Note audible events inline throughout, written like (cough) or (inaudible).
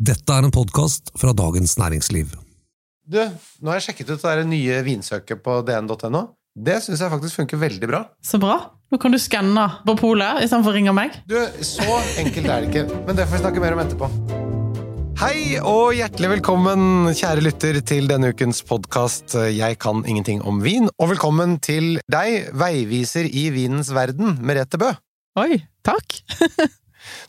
Dette er en podkast fra Dagens Næringsliv. Du, nå har jeg sjekket ut det der nye vinsøket på dn.no. Det syns jeg faktisk funker veldig bra. Så bra. Nå kan du skanne på polet istedenfor å ringe meg. Du, Så enkelt er det ikke, men det får vi snakke mer om etterpå. Hei og hjertelig velkommen, kjære lytter, til denne ukens podkast Jeg kan ingenting om vin. Og velkommen til deg, veiviser i vinens verden, Merete Bø. Oi, takk. (laughs)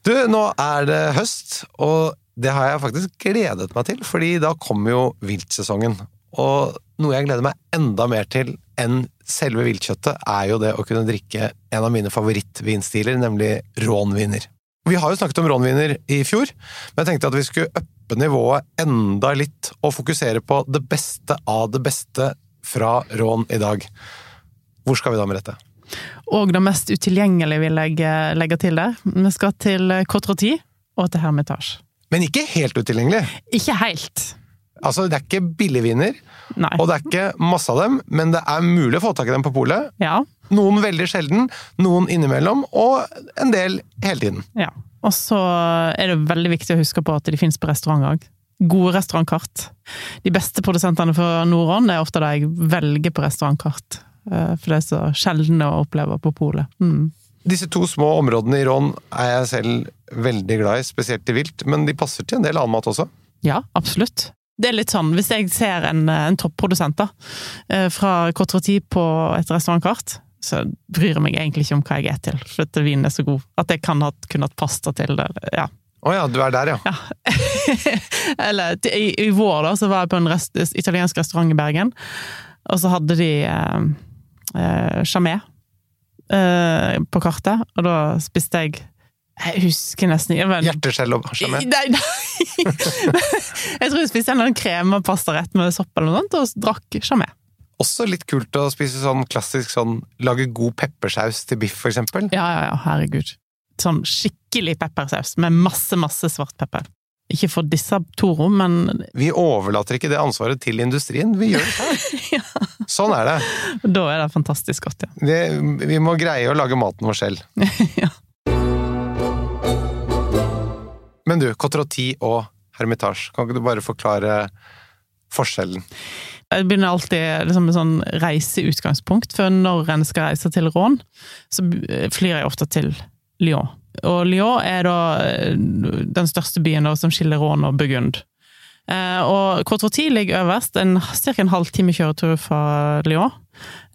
Du, nå er det høst, og det har jeg faktisk gledet meg til, fordi da kommer jo viltsesongen. Og noe jeg gleder meg enda mer til enn selve viltkjøttet, er jo det å kunne drikke en av mine favorittvinstiler, nemlig rånviner. Vi har jo snakket om rånviner i fjor, men jeg tenkte at vi skulle uppe nivået enda litt og fokusere på det beste av det beste fra rån i dag. Hvor skal vi da, Merete? Og det mest utilgjengelige vil jeg legge til der. Vi skal til Cotroti og til Hermitage. Men ikke helt utilgjengelig. Ikke helt. Altså, det er ikke billigviner, Nei. og det er ikke masse av dem, men det er mulig å få tak i dem på polet. Ja. Noen veldig sjelden, noen innimellom, og en del hele tiden. ja. Og så er det veldig viktig å huske på at de finnes på restaurant òg. Gode restaurantkart. De beste produsentene for Nordånd er ofte de jeg velger på restaurantkart. eh, For det er så sjelden å oppleve på polet. Mm. Disse to små områdene i Rån er jeg selv veldig glad i, spesielt i vilt, men de passer til en del annen mat også. Ja, absolutt. Det er litt sånn, hvis jeg ser en, en topprodusent da, eh, fra Cotroti på et restaurantkart, så bryr jeg meg egentlig ikke om hva jeg er til, for at vinen er så god. At jeg kan ha kunnet pasta til det. Ja. Å ja, du er der, ja. ja. (laughs) Eller i, i vår da, så var jeg på en rest, italiensk restaurant i Bergen, og så hadde de eh, eh, chamet eh, på kartet, og da spiste jeg jeg husker nesten ikke, men Hjerteskjell og chamet. Nei, nei. (laughs) Jeg tror jeg spiste en eller annen krem- og pastarett med sopp eller noe sånt, og drakk chamet. Også litt kult å spise sånn klassisk sånn lage god peppersaus til biff, for eksempel. Ja, ja, ja, herregud. Sånn skikkelig peppersaus med masse, masse svart pepper. Ikke for disse Toro, men Vi overlater ikke det ansvaret til industrien, vi gjør det selv. (laughs) ja, Sånn er det. (laughs) da er det fantastisk godt, ja. det. Vi må greie å lage maten vår selv. (laughs) ja. Men du, Cotroti og Hermitage, kan ikke du bare forklare forskjellen? Jeg begynner alltid liksom med sånn reiseutgangspunkt, for når en skal reise til Rån, så flyr jeg ofte til Lyon. Og Lyon er da eh, den største byen da, som skiller Rån og Burgund. Eh, og Cotroti ligger øverst, en, ca. en halvtime kjøretur fra Lyon.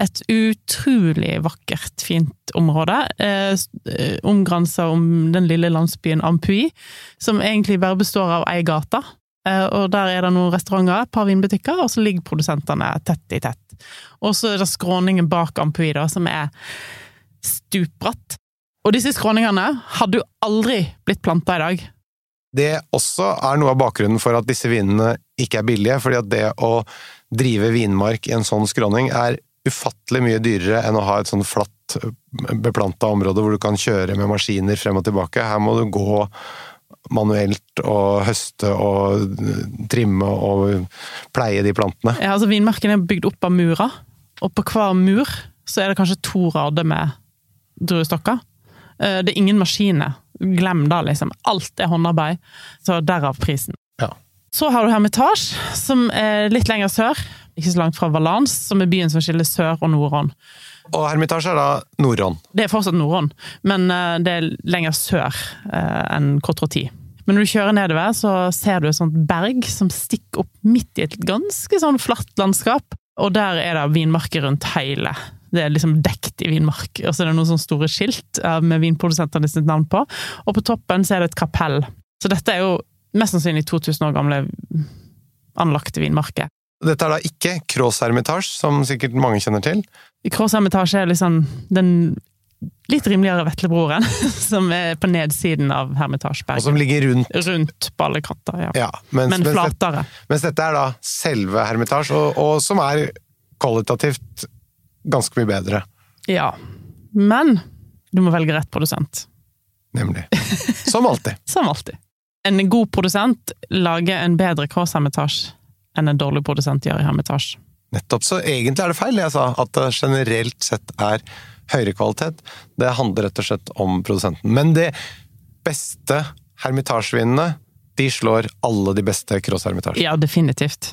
Et utrolig vakkert, fint område. Eh, eh, om den lille landsbyen Ampuy, som egentlig bare består av ei gate. Eh, og der er det noen restauranter, et par vinbutikker, og så ligger produsentene tett i tett. Og så er det skråningen bak Ampuy, da, som er stupbratt. Og disse skråningene hadde jo aldri blitt planta i dag. Det også er noe av bakgrunnen for at disse vinene ikke er billige, fordi at det å drive vinmark i en sånn skråning er ufattelig mye dyrere enn å ha et sånn flatt, beplanta område hvor du kan kjøre med maskiner frem og tilbake. Her må du gå manuelt og høste og trimme og pleie de plantene. Ja, altså Vinmarken er bygd opp av murer, og på hver mur så er det kanskje to rader med druestokker. Eh, Det er ingen maskiner. Glem det, liksom. Alt er håndarbeid. Så derav prisen. Ja. Så har du Hermitage, som er litt lenger sør. Ikke så langt fra Valence, som er byen som skiller Sør- og Nord-Rån. Og Hermitage er da Nordånd. Det er fortsatt Nord-Rån, men eh, det er lenger sør eh, enn Cotroti. Men når du kjører nedover, så ser du et sånt berg som stikker opp midt i et ganske sånn flatt landskap. Og der er det vinmarker rundt hele. Det er liksom dekt i vinmark. Og så er det noen sånne store skilt eh, med vinprodusentene sitt navn på. Og på toppen så er det et kapell. Så dette er jo mest sannsynlig 2000 år gamle anlagte vinmarker. Dette er da ikke Cross Hermitage, som sikkert mange kjenner til. Cross Hermitage er liksom den litt rimeligere vetlebroren, (laughs) som er på nedsiden av Og som ligger rundt Rundt på alle kanter, ja. ja, mens, Men mens, dette, flatere. mens dette er da selve Hermitage, og, og som er kvalitativt ganske mye bedre, Ja. Men du må velge rett produsent. nemlig. Som alltid. (laughs) Som alltid. En god produsent lager en bedre Cross Hermitage enn en dårlig produsent gjør i Hermitage. Nettopp. Så egentlig er det feil, jeg sa, at det generelt sett er høyere kvalitet. Det handler rett og slett om produsenten. Men de beste hermitasjevinene, de slår alle de beste Cross Hermitage. Ja, definitivt.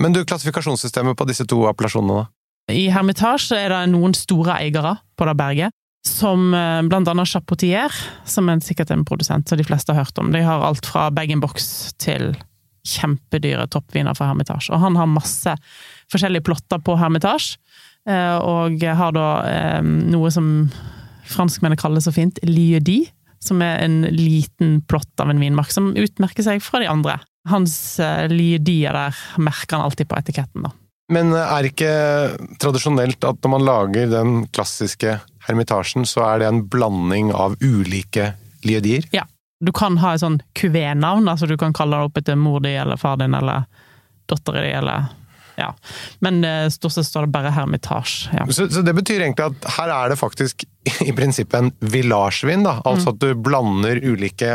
Men du, klassifikasjonssystemet på disse to appellasjonene, da? I Hermitage er det noen store eiere på det berget, som eh, blant annet Chapotier, som er sikkert en produsent som de fleste har hørt om. De har alt fra bag-in-box til kjempedyre toppviner fra Hermitage. Og han har masse forskjellige plotter på Hermitage, eh, og har da eh, noe som franskmennene kaller så fint lieu som er en liten plott av en vinmark som utmerker seg fra de andre. Hans lieu-dier der merker han alltid på etiketten, da. Men er ikke tradisjonelt at når man lager den klassiske hermitasjen, så er det en blanding av ulike lydier? Ja. Du kan ha et sånn kuvé-navn, altså du kan kalle det opp etter mor di eller far din eller dattera di eller ja. Men eh, stort sett står det bare hermitasje. Ja. Så, så, det betyr egentlig at her er det faktisk i prinsippet en villagevin, da. Altså at du blander ulike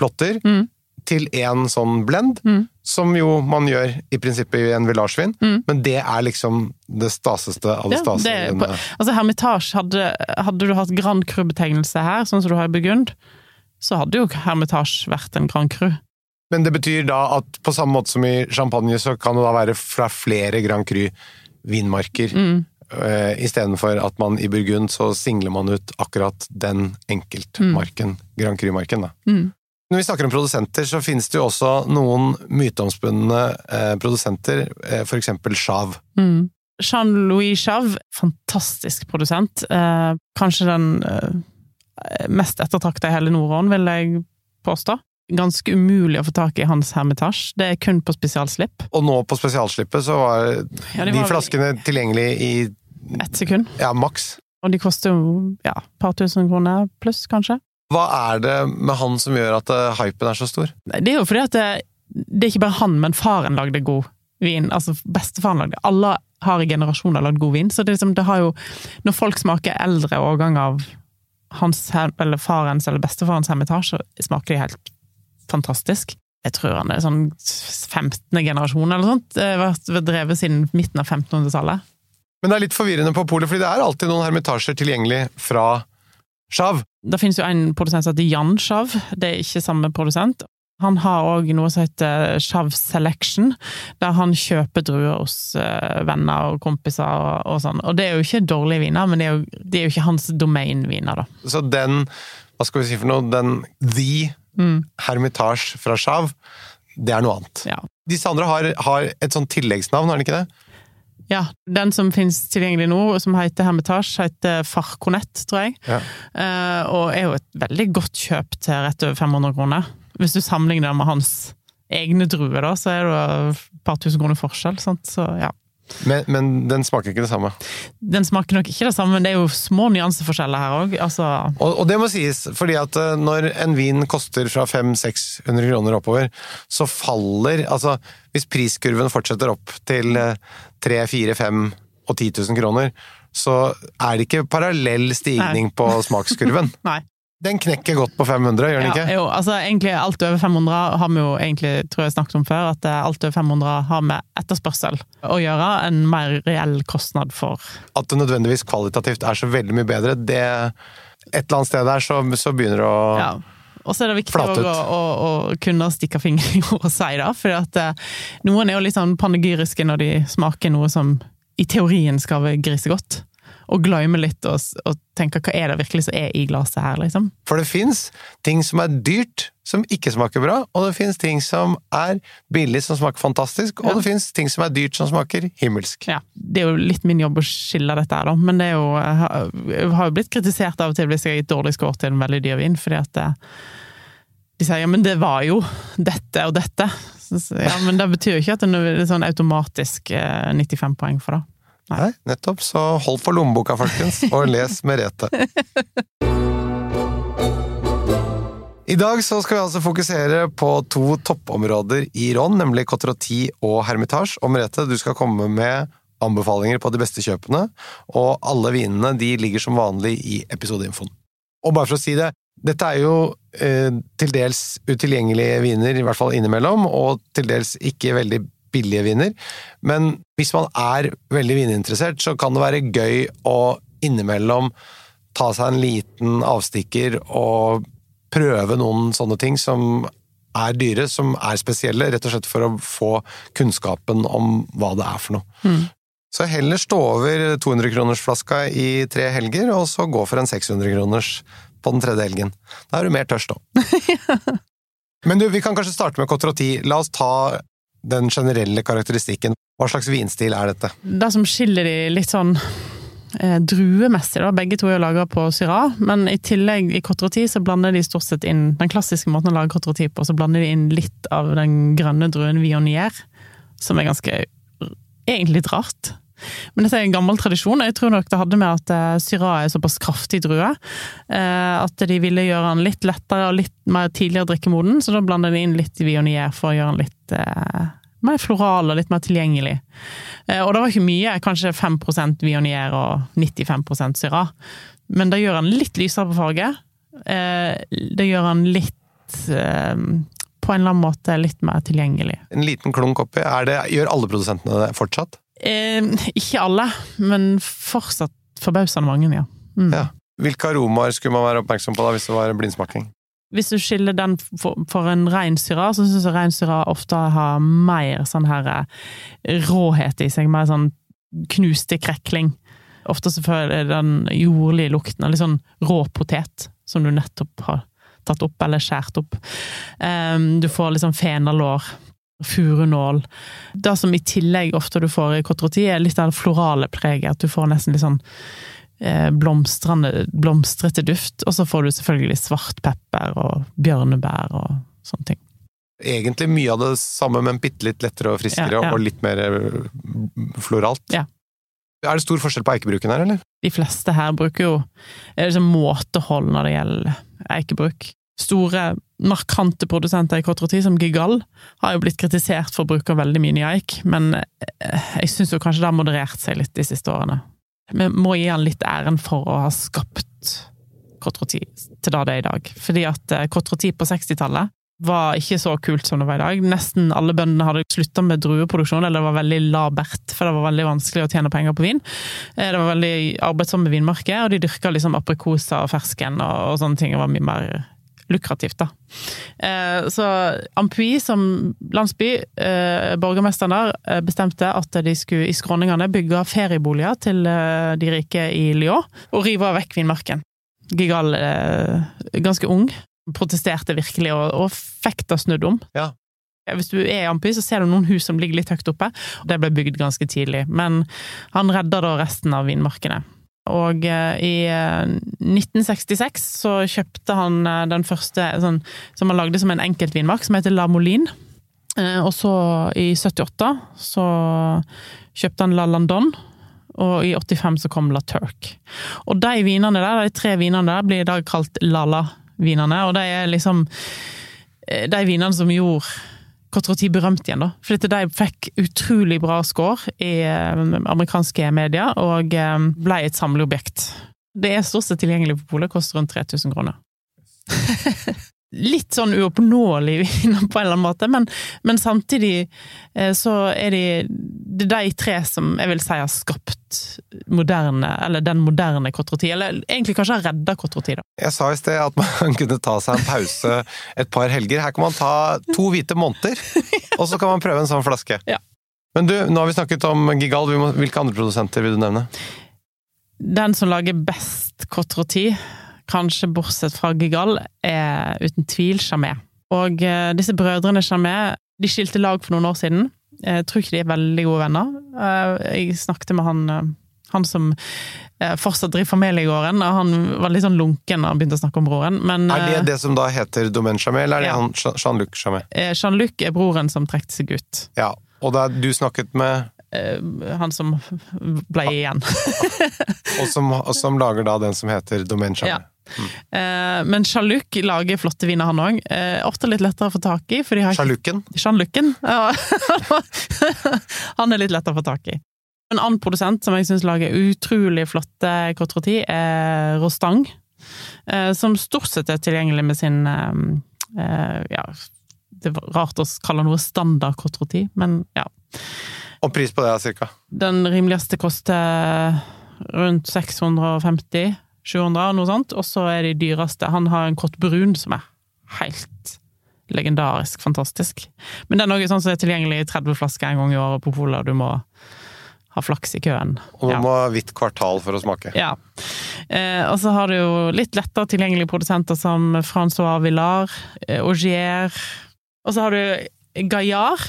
plotter Mm. Til én sånn blend. Som jo man gjør i prinsippet i en villagevin, men det er liksom det staseste av det Mm. Ja, staseste. altså Hermitage, hadde, hadde du hatt Grand Cru-betegnelse her, sånn som du har i Burgund, så hadde jo Hermitage vært en Grand Cru. Men det betyr da at på samme måte som i champagne, så kan det da være fra flere Grand Cru-vinmarker. Mm. Uh, Istedenfor at man i Burgund så singler man ut akkurat den enkeltmarken, Grand Cru-marken. da. Mm. Når vi snakker om produsenter, så finnes det jo også noen myteomspunne eh, produsenter, eh, eksempel Chav. Mm. Jean-Louis Chave, fantastisk produsent. Eh, kanskje den eh, mest ettertrakta i hele Norden, vil jeg påstå. Ganske umulig å få tak i hans hermetasj. Det er kun på spesialslipp. Og nå på spesialslippet så var Ja, de de flaskene flaskene tilgjengelig i Ett sekund. ja, maks. Og de koster jo ja, et par tusen kroner pluss, kanskje. Hva er det med han som gjør at eh, hypen er så stor? Det er jo fordi at det, det er ikke bare han, men faren lagde god vin. Altså bestefaren lagde Alle har i generasjoner lagd god vin, så det, liksom, det har jo Når folk smaker eldre årgang av hans, eller farens eller bestefarens hermitasje, så smaker de helt fantastisk. Jeg tror han er sånn 15. generasjon eller sånt. Det vært drevet siden midten av 1500-tallet. Men det er litt forvirrende på polet, fordi det er alltid noen hermitasjer tilgjengelig fra Chav. Det finnes jo en produsent som heter Jan Shav. det er ikke samme produsent. Han har òg noe som heter Shav Selection, der han kjøper druer hos eh, venner og kompiser og, og sånn. Og det er jo ikke dårlige viner, men det er jo, det er jo ikke hans domain-viner, da. Så den, hva skal vi si for noe, den The Hermitage fra Shav, det er noe annet. Ja. Disse andre har, har et sånn tilleggsnavn, har de ikke det? Ja. Den som finnes tilgjengelig nå, som heter Hermitage, heter Farconett, tror jeg. Ja. Uh, og er jo et veldig godt kjøp til rett over 500 kroner. Hvis du sammenligner det med hans egne druer, da, så er det et par tusen kroner forskjell. Sant? Så ja. Men, men den smaker ikke det samme. Den smaker nok ikke det samme, men det er jo små nyanseforskjeller her òg. Altså, Og, og det må sies, fordi at eh, når en vin koster fra 500-600 kroner oppover, så faller Altså, hvis priskurven fortsetter opp til 3-4-5 og 10 000 kroner, så er det ikke parallell stigning på smakskurven. (laughs) nei. Den knekker godt på 500, gjør den Ja, ikke? jo, altså egentlig alt over 500 har vi jo egentlig, tror jeg, snakket om før, at eh, alt over 500 har med etterspørsel å gjøre, en mer reell kostnad for At det nødvendigvis kvalitativt er så veldig mye bedre, det Et eller annet sted der så, så begynner det å Ja. Og så er det viktig å, å, å kunne stikke fingeren i jorda og si det, for at eh, noen er jo litt sånn panegyriske når de smaker noe som i teorien skal være grisegodt, og glemme litt og, og tenke hva er det virkelig som er i glasset her, liksom. For det fins ting som er dyrt, som ikke smaker bra, og det fins ting som er billig, som smaker fantastisk, og Ja. det fins ting som er dyrt, som smaker himmelsk. Ja, det er jo litt min jobb å skille dette her, da, men det er jo Jeg har- jo blitt kritisert av og til hvis jeg har gitt dårlig score til en veldig dyr vin, fordi at det, de sier ja, men det var jo dette og dette. Så, så, ja, men det betyr jo ikke at det er sånn automatisk eh, 95 poeng for det. Nei, nettopp. Så hold for lommeboka, folkens, og les Merete. (laughs) I dag så skal vi altså fokusere på to toppområder i Ron, nemlig Cotroti og Hermitage. Og Merete, du skal komme med anbefalinger på de beste kjøpene, og alle vinene de ligger som vanlig i episodeinfoen. Og bare for å si det, dette er jo eh, til dels utilgjengelige viner, i hvert fall innimellom, og til dels ikke veldig billige viner. Men hvis man er veldig vininteressert, så kan det være gøy å innimellom ta seg en liten avstikker og prøve noen sånne ting som er dyre, som er spesielle, rett og slett for å få kunnskapen om hva det er for noe. Mm. Så heller stå over 200-kronersflaska i tre helger, og så gå for en 600-kroners på den tredje helgen. Da er du mer tørst da. (laughs) Men du, vi kan kanskje starte med Cotroti. La oss ta den generelle karakteristikken. Hva slags vinstil er dette? Det som skiller de litt sånn eh, druemessig, da, begge to er laga på Syrah, men i tillegg i Cotroti så blander de stort sett inn den klassiske måten å lage Cotroti på, så blander de inn litt av den grønne druen Vionier, som er ganske egentlig litt rart. Men dette er en gammel tradisjon. Jeg tror nok det hadde med at syra Syrah er såpass kraftig drue. eh, At de ville gjøre den litt lettere og litt mer tidligere drikkemoden, så da blander de inn litt Vionier for å gjøre den litt eh, mer floral og litt mer tilgjengelig. Eh, Og det var ikke mye, kanskje 5% Vionier og 95% Syrah. Men det gjør den litt lysere på farge. Eh, Det gjør den litt eh, På en eller annen måte litt mer tilgjengelig. En liten klunk oppi. Det, gjør alle produsentene det fortsatt? Eh, ikke alle, men fortsatt forbausende mange, ja. Mm. Ja. Hvilke aromaer skulle man være oppmerksom på da, hvis det var blindsmaking? Hvis du skiller den for, for en rein syra, så syns jeg rein syra ofte har mer sånn her eh, råhet i seg, mer sånn knuste krekling. Ofte så føler jeg den jordlige lukten av litt sånn rå potet, som du nettopp har tatt opp eller skåret opp. Um, du får litt sånn fenalår, furunål. Det som i tillegg ofte du får i cotroti, er litt av det florale preget. At du får nesten litt sånn eh, blomstrende, blomstrete duft. Og så får du selvfølgelig svartpepper og bjørnebær og sånne ting. Egentlig mye av det samme, men bitte litt lettere og friskere, Ja, ja. og litt mer eh, floralt. Ja. Er det stor forskjell på eikebruken her, eller? De fleste her bruker jo er liksom måtehold når det gjelder eikebruk. Store, markante produsenter i Cotroti, som Gigal, har jo blitt kritisert for å bruke veldig mye Nyaik, men eh, jeg syns jo kanskje det har moderert seg litt de siste årene. Vi må gi han litt æren for å ha skapt Cotroti til det det er i dag. Fordi at eh, Cotroti på 60-tallet var ikke så kult som det var i dag. Nesten alle bøndene hadde slutta med drueproduksjon, eller det var veldig labert, for det var veldig vanskelig å tjene penger på vin. Eh, Det var veldig arbeidsomme vinmarker, og de dyrka liksom aprikoser og fersken og, og sånne ting. Det var mye mer lukrativt, da. Eh, Så Ampuy som landsby, eh, borgermesteren der, eh, bestemte at de skulle i skråningene bygge ferieboliger til eh, de rike i Lyon, og rive vekk vinmarken. Gigal, eh, ganske ung, protesterte virkelig, og, og fikk det snudd om. Ja. Hvis du er i Ampuy, så ser du noen hus som ligger litt høyt oppe. Det ble bygd ganske tidlig, men han redda da resten av vinmarkene. Og eh, i eh, 1966 så kjøpte han eh, den første sånn, som han lagde som en enkeltvinmark, som heter La Moline. Eh, Og så i 78 så kjøpte han La Landon, og i 85 så kom La Turk. Og de vinene der, de tre vinene der blir i dag kalt Lala-vinene, og de er liksom eh, de vinene som gjorde Cotroti berømt igjen, da. For de fikk utrolig bra score i eh, amerikanske medier, og eh, ble et samleobjekt. Det er stort sett tilgjengelig på polet, koster rundt 3000 kroner. (laughs) Litt sånn uoppnåelig viner (laughs) på en eller annen måte, men, men samtidig eh, så er de det er de tre som jeg vil si har skapt moderne, eller den moderne Cotroti, eller egentlig kanskje har redda Cotroti, da. Jeg sa i sted at man (laughs) kunne ta seg en pause et par helger. Her kan man ta to hvite måneder, (laughs) og så kan man prøve en sånn flaske. Ja. Men du, nå har vi snakket om Gigal. Hvilke andre produsenter vil du nevne? Den som lager best Cotroti, kanskje bortsett fra Gigal, er uten tvil Jamé. Og eh, disse brødrene Jamé de skilte lag for noen år siden. Jeg tror ikke de er veldig gode venner. Eh, Jeg snakket med han, eh, han som fortsatt driver familiegården, og han var litt sånn lunken og begynte å snakke om broren. Men Er det det som da heter Domaine Chamel, eller er det Ja. han Jean-Luc Chamel? eh, Jean-Luc er broren som trekte seg ut. Ja, og da du snakket med han som ble igjen. (laughs) Og som, og som lager da den som heter Domaine Ja. Eh, men Sjaluk lager flotte viner, han òg. Eh, ofte litt lettere å få tak i. For Sjalukken? Ja. (laughs) Han er litt lettere å få tak i. En annen produsent som jeg syns lager utrolig flotte Cotroti, er Rostang. eh, Som stort sett er tilgjengelig med sin eh, Ja, det er rart å kalle noe standard Cotroti, men ja. Og pris på det, cirka. Den rimeligste koster rundt 650 700, noe sånt. Og så er de dyreste Han har en kort Brun som er helt legendarisk fantastisk. Men den er også sånn som er tilgjengelig i 30 flasker en gang i året på polet, og du må ha flaks i køen. Og man må ha hvitt kvartal for å smake. Ja. Eh, og så har du jo litt lettere tilgjengelige produsenter som Francois Villard, eh, Augier Og så har du Gaillard,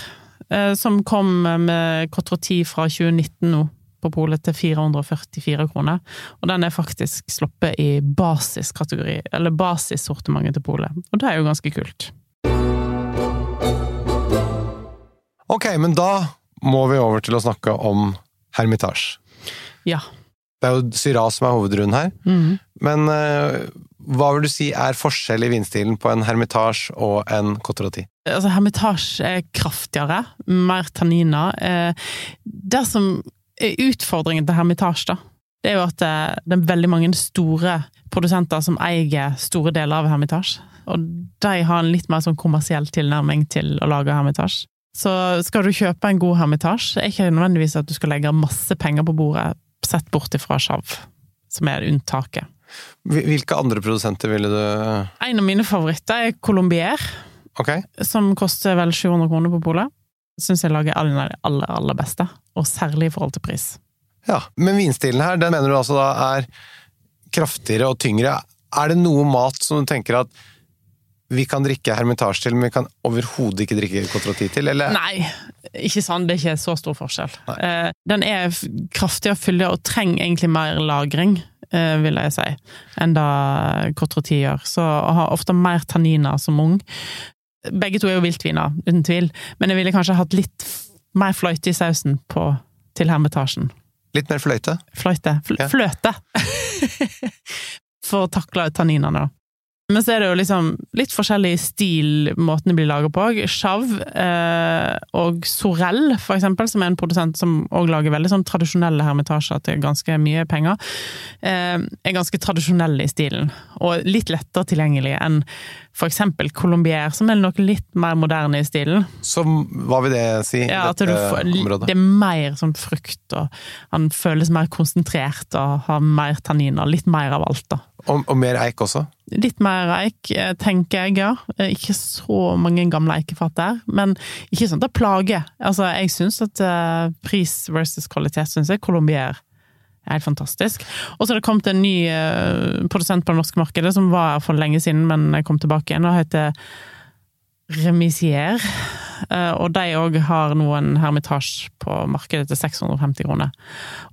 eh, som kom med Cotroti fra 2019 nå, på polet til 444 kroner. Og den er faktisk sluppet i basiskategori, eller basissortimentet til polet. Og det er jo ganske kult. Ok, men da må vi over til å snakke om Hermitage. Ja. Det er jo Syrah som er hovedrunden her. Mm. Men uh, hva vil du si er forskjell i vinstilen på en Hermitage og en Cotterati? Altså, Hermitage er kraftigere, mer tanniner. Eh, Det som utfordringen til Hermitage, da, det er jo at det, det er veldig mange store produsenter som eier store deler av Hermitage. Og de har en litt mer sånn kommersiell tilnærming til å lage Hermitage. Så skal du kjøpe en god Hermitage, er ikke nødvendigvis at du skal legge masse penger på bordet, sett bort ifra Sjav, som er unntaket. Hvilke andre produsenter ville du En av mine favoritter er Colombier. Okay. som koster vel 700 kroner på polet. Syns jeg lager aller, aller, aller beste, og særlig i forhold til pris. Ja. Men vinstilen her, den mener du altså da er kraftigere og tyngre. Er det noe mat som du tenker at vi kan drikke Hermitage til, men vi kan overhodet ikke drikke Cotroti til, eller? Nei, ikke sant. Det er ikke så stor forskjell. Nei. den er kraftig og fyldig og trenger egentlig mer lagring, eh, vil jeg si, enn da Cotroti gjør. Så har ofte mer tanniner som ung. Begge to er jo viltviner, uten tvil, men jeg ville kanskje hatt litt mer fløyte i sausen på, til hermetasjen. Litt mer fløyte? Fløyte. Fl Ja. Fløte! (laughs) For å takle tanninene, da. Men så er det jo liksom litt forskjellig stil måten det blir laget på. Chav eh, og Sorell, for eksempel, som er en produsent som òg lager veldig sånn tradisjonelle hermetasjer til ganske mye penger, eh, er ganske tradisjonelle i stilen. Og litt lettere tilgjengelig enn for eksempel Colombier, som er nok litt mer moderne i stilen. Så hva vil det si Ja, at du får, området? det er mer sånn frukt, og han føles mer konsentrert og har mer tanniner. Litt mer av alt, da. Og, og mer eik også? Litt mer eik, eh, tenker jeg, ja. Eh, Ikke så mange gamle eikefat der, men ikke sånn at det plager. Altså, jeg syns at eh, pris versus kvalitet, syns jeg Colombier er helt fantastisk. Og så har det kommet en ny produsent på det norske markedet, som var her for lenge siden, men kom tilbake igjen, og heter Remisier. Og de òg har noen hermitasje på markedet til 650 kroner.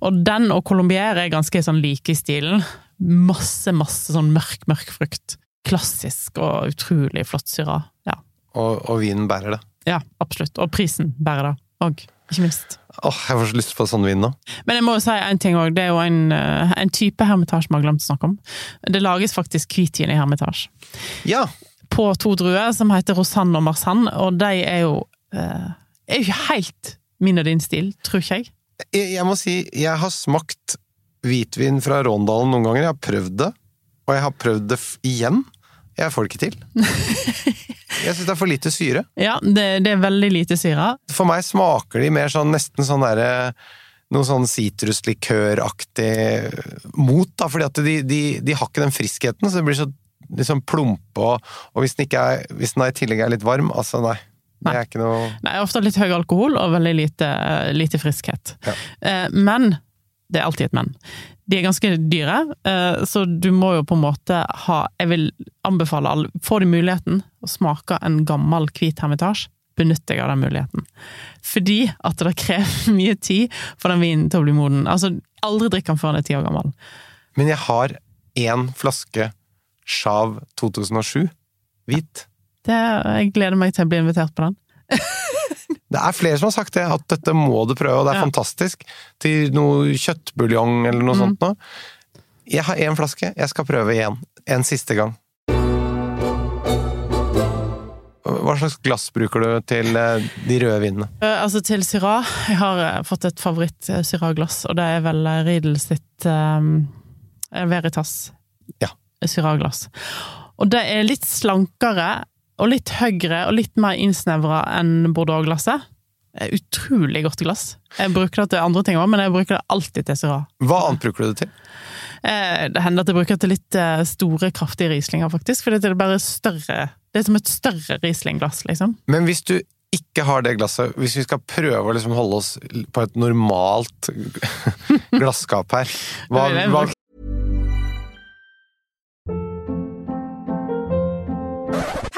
Og den og Colombier er ganske sånn like i stilen. Masse, masse sånn mørk, mørk frukt. Klassisk og utrolig flott syra. Ja. Og, og vinen bærer det. ja, absolutt. Og prisen bærer det òg, ikke minst. Åh, jeg får så lyst på sånn vin nå. Men jeg må jo si en ting òg. Det er jo en, eh, en type hermetasje vi har glemt å snakke om. Det lages faktisk hvitvin i hermetasje. Ja! På to druer som heter Rosanne og Marsanne, og de er jo eh, er jo ikke helt min og din stil, tror ikke jeg. Jeg, jeg må si, jeg har smakt hvitvin fra Råndalen noen ganger. Jeg har prøvd det, og jeg har prøvd det igjen. Jeg får det ikke til. (laughs) Jeg syns det er for lite syre. Ja, det, det er veldig lite syre. For meg smaker de mer sånn nesten sånn derre noe sånn sitruslikøraktig mot, da, fordi at de, de, de har ikke den friskheten, så det blir så liksom plumpe, og, og hvis, den er, hvis den i tillegg er litt varm, altså nei. Det er ikke noe Nei, ofte litt høy alkohol og veldig lite, lite friskhet. Ja. Eh, Men det er alltid et men. De er ganske dyre, eh, så du må jo på en måte ha Jeg vil anbefale alle Får du muligheten å smake en gammel hvit hermitasje, benytt deg av den muligheten. Fordi at det krever (laughs) mye tid for den vinen til å bli moden. Altså, aldri drikk den før den er ti år gammel. Men jeg har én flaske Chav 2007, hvit. Det, jeg gleder meg til å bli invitert på den. (laughs) Det er flere som har sagt det, at dette må du prøve, og det er Ja. fantastisk. Til noe kjøttbuljong eller noe Mm. sånt noe. Jeg har én flaske, jeg skal prøve igjen. En siste gang. Hva slags glass bruker du til eh, de røde vinene? Eh, Altså til Syrah. Jeg har eh, fått et favoritt-Syrah-glass, og det er vel Riedel sitt um, Veritas Ja. Syrah-glass. Og det er litt slankere og litt høyere og litt mer innsnevra enn Bordeaux-glasset. Utrolig godt glass. Jeg bruker det til andre ting òg, men jeg bruker det alltid til Syrah. Hva annet bruker du det til? Eh, Det hender at jeg bruker det til litt eh, store, kraftige Rieslinger, faktisk. For det er bare større Det er som et større Riesling-glass, liksom. Men hvis du ikke har det glasset, hvis vi skal prøve å liksom holde oss på et normalt (laughs) glasskap her hva, hva,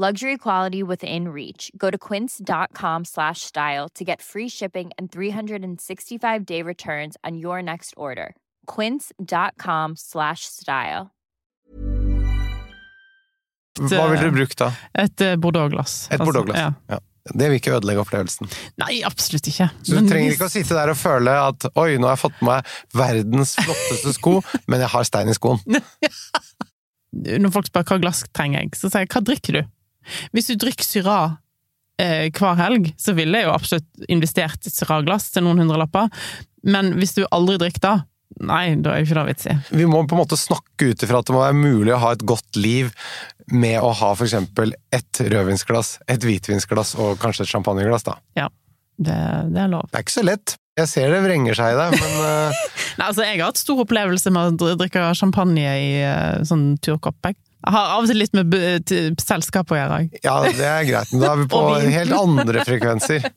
Luxury quality within reach. Go to quince.com slash style to get free shipping and 365 day returns on your next order. Quince.com slash style. hva ville du brukt da? Et eh, Bordeaux-glass. Et Altså, Bordeaux-glass? ja. Ja. Det vil ikke ødelegge opplevelsen. Nei, absolutt ikke. Så du Men trenger ikke å sitte der og føle at oi, nå har jeg fått på meg verdens flotteste sko, (laughs) men jeg har stein i skoen. Når folk spør hva glass trenger jeg, så sier jeg hva drikker du? Hvis du drikker Syrah eh, hver helg, så ville jeg jo absolutt investert i et Syrah-glass til noen hundrelapper. Men hvis du aldri drikker da, nei, da er jo ikke det vits i. Vi må på en måte snakke ut ifra at det må være mulig å ha et godt liv med å ha for eksempel et rødvinsglass, et hvitvinsglass og kanskje et champagneglass, da. Ja, det, det er lov. Det er ikke så lett. Jeg ser det vrenger seg i deg, men (laughs) eh, Nei, altså, jeg har hatt stor opplevelse med å drikke champagne i eh, sånn turkopp, jeg. Jeg har av og til litt med selskap å gjøre, òg. ja, det er greit. Men da er vi (laughs) på helt andre frekvenser.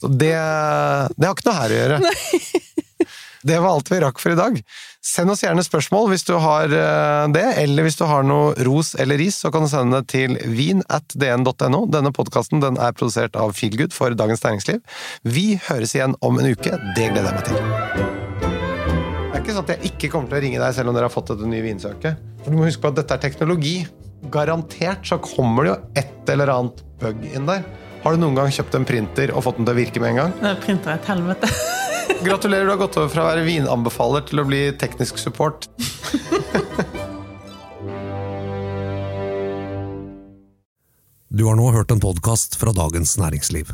Så det, det har ikke noe her å gjøre. Det var alt vi rakk for i dag. Send oss gjerne spørsmål hvis du har eh, det, eller hvis du har noe ros eller ris, så kan du sende det til vin.dn.no. Denne podkasten den er produsert av Feelgood for Dagens Næringsliv. Vi høres igjen om en uke. Det gleder jeg meg til. Er ikke sånn at jeg ikke kommer til å ringe deg selv om dere har fått dette nye vinsøket. For du må huske på at dette er teknologi. Garantert så kommer det jo et eller annet bug inn der. Har du noen gang kjøpt en printer og fått den til å virke med en gang? Det printer er et helvete. (laughs) Gratulerer, du har gått over fra å være vinanbefaler til å bli teknisk support. Du har nå hørt en podkast fra Dagens Næringsliv.